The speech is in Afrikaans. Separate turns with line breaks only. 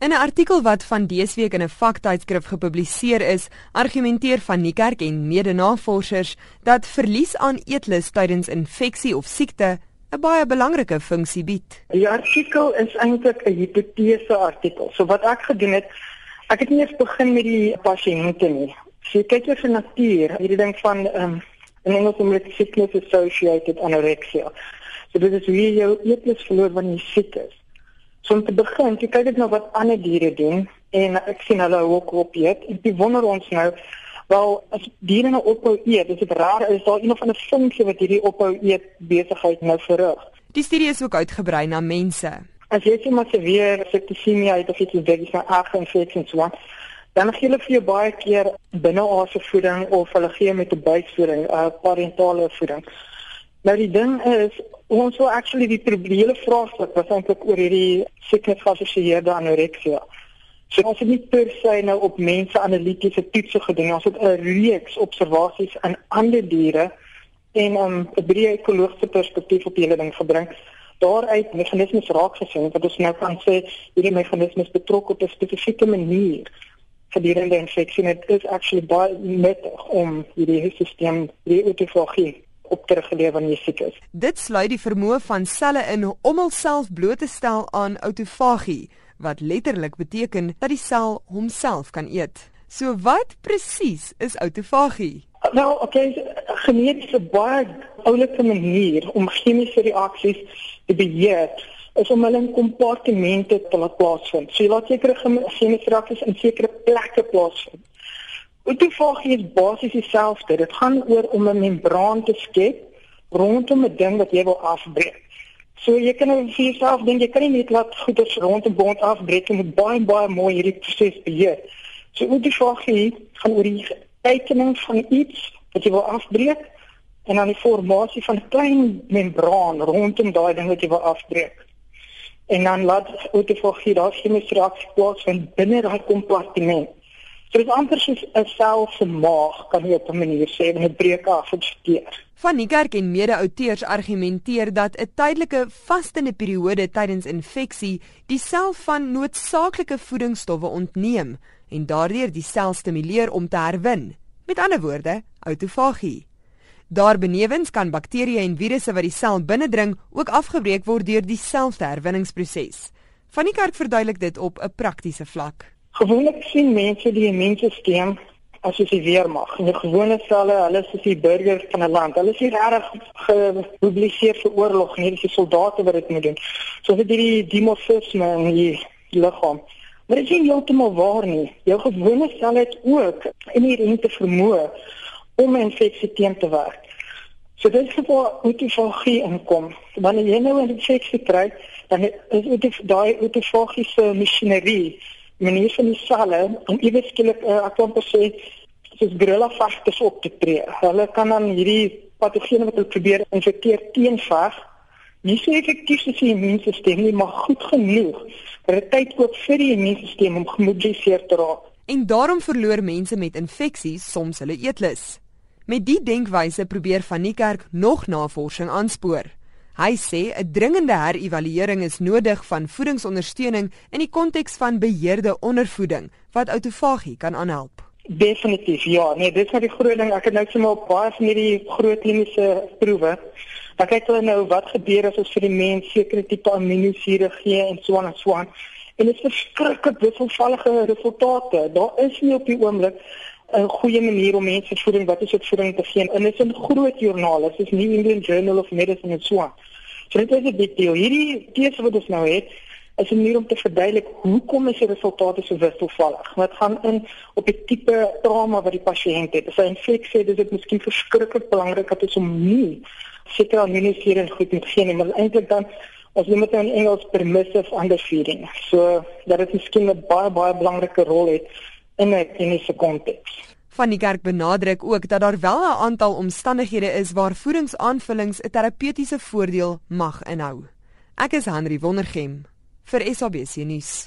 In 'n artikel wat van dese week in 'n vaktydskrif gepubliseer is, argumenteer van Niekerk en mede-navorsers dat verlies aan eetlus tydens infeksie of siekte 'n baie belangrike funksie bied.
Die artikel is eintlik 'n hipotese artikel. So wat ek gedoen het, ek het nie eers begin met die pasiënte nie. So kyk jy vir natuur, hierdie ding van ehm um, in Engels noem dit sickness associated anorexia. So dit is hoe jy jou eetlus verloor wanneer jy siek is. So om te begin, jy kyk net nou wat ander diere doen en ek sien hulle ook op eet. En jy wonder ons nou, wel as diere nou ophou eet, is dit raar is daar een of ander funksie wat hierdie ophou eet besigheid nou verrig.
Die studie is ook uitgebrei na mense.
As jy sien maar sevier septisemie het of iets dit is van ag en fits en so aan, dan gee hulle vir jou baie keer binneaardse voeding of hulle gee met 'n buikvoeding, 'n uh, parentale voeding. Nou die ding is ons wil actually die probleem vraagstuk was eintlik oor hierdie siektes geassosieerde anoreksia. So ons het nie per se nou op mense analitiese toetse gedoen, ons het 'n reeks observasies aan ander diere en om um, 'n breë ekologiese perspektief op hierdie ding gebring. Daaruit meganismes raak gesien wat ons nou kan sê hierdie meganismes betrok op 'n spesifieke manier gedurende infeksie. Dit is actually baie nuttig om hierdie stelsel, die autofagie op te reguleer wanneer jy siek is.
Dit sluit die vermoë van selle in om homself bloot te stel aan autofagie, wat letterlik beteken dat die sel homself kan eet. So wat presies is autofagie?
Nou, okay, genetiese baie oulike manier om chemiese reaksies te beheer is om hulle in kompartemente te laat plaasvind. So jy laat sekere chemiese reaksies in sekere plekke plaasvind. Autofagie is basies dieselfde. Dit gaan oor om 'n membraan te skep rondom 'n ding wat jy wil afbreek. So jy kan nou vir jouself dink jy kan nie net laat goeders rondom bond afbreek en met baie baie mooi hierdie proses beheer. So autofagie gaan oor die tekening van iets wat jy wil afbreek en dan die formasie van 'n klein membraan rondom daai ding wat jy wil afbreek. En dan laat autofagie daai chemiese reaksie plaasvind binne daai kompartement. So dit is amper soos 'n sel se maag kan jy op 'n manier sê en dit breek af en steur.
Van Niekerk en mede-outeurs argumenteer dat 'n tydelike vastende periode tydens infeksie die sel van noodsaaklike voedingsstowwe ontneem en daardeur die sel stimuleer om te herwin. Met ander woorde, autofagie. Daarbenewens kan bakterieë en virusse wat die sel binnendring ook afgebreek word deur dieselfde herwinningsproses. Van Niekerk verduidelik dit op 'n praktiese vlak.
Gewoonlik sien mense die immuunstelsel as jy se weermag. In die gewone selle, hulle is die burgers van 'n land. Hulle is nie regtig gepubliseer vir oorlog nie, dis soldate wat dit moet doen. So vir die dimorfisme in die liggaam. Maar dit is nie heeltemal waar nie. Jou gewone selle het ook inherente vermoë om infeksie teen te werk. So dit is waar autofagie inkom. Wanneer jy nou 'n infeksie kry, dan is daai autofagiese masjinerie manier van die selle om iewers skielik uh, ek kan sê soos gorilla vagters op te tree. Hulle kan dan hierdie patogene wat hulle probeer infekteer teenveg. Nie so effektief soos die immuunstelsel nie, maar goed genoeg dat dit tyd koop vir die immuunstelsel om gemobiliseer te raak.
En daarom verloor mense met infeksies soms hulle eetlus. Met die denkwyse probeer Van Niekerk nog navorsing aanspoor. Hy sê 'n dringende herëvaluering is nodig van voedingsondersteuning in die konteks van beheerde ondervoeding wat autofagie kan aanhelp.
Definitief ja, nee, dit is maar die groot ding. Ek het nou sommer op baie van hierdie groot kliniese proewe. Dan kyk hulle nou wat gebeur as ons vir die mens sekere tipe aminosure gee en so aan en so aan. En dit is verskriklik wisselvallige resultate. Daar is nie op die oomblik 'n goeie manier om mense voeding wat is dit voeding te gee en dit is in groot joernale soos New England Journal of Medicine en so aan. So dit is 'n big deal. Hierdie tese wat ons nou het is 'n manier om te verduidelik hoekom is die resultate so wisselvallig. Wat gaan in op die tipe trauma wat die pasiënt het. As hy infeksie het, is dit miskien verskriklik belangrik dat ons hom nie seker immuniseer goed moet gee nie, maar eintlik dan as jy met 'n Engels permissive underfeeding. So dat dit miskien 'n baie baie belangrike rol het in 'n kliniese konteks.
Van die kerk benadruk ook dat daar wel 'n aantal omstandighede is waar voedingsaanvullings 'n terapeutiese voordeel mag inhou. Ek is Henry Wondergem vir SABC nuus.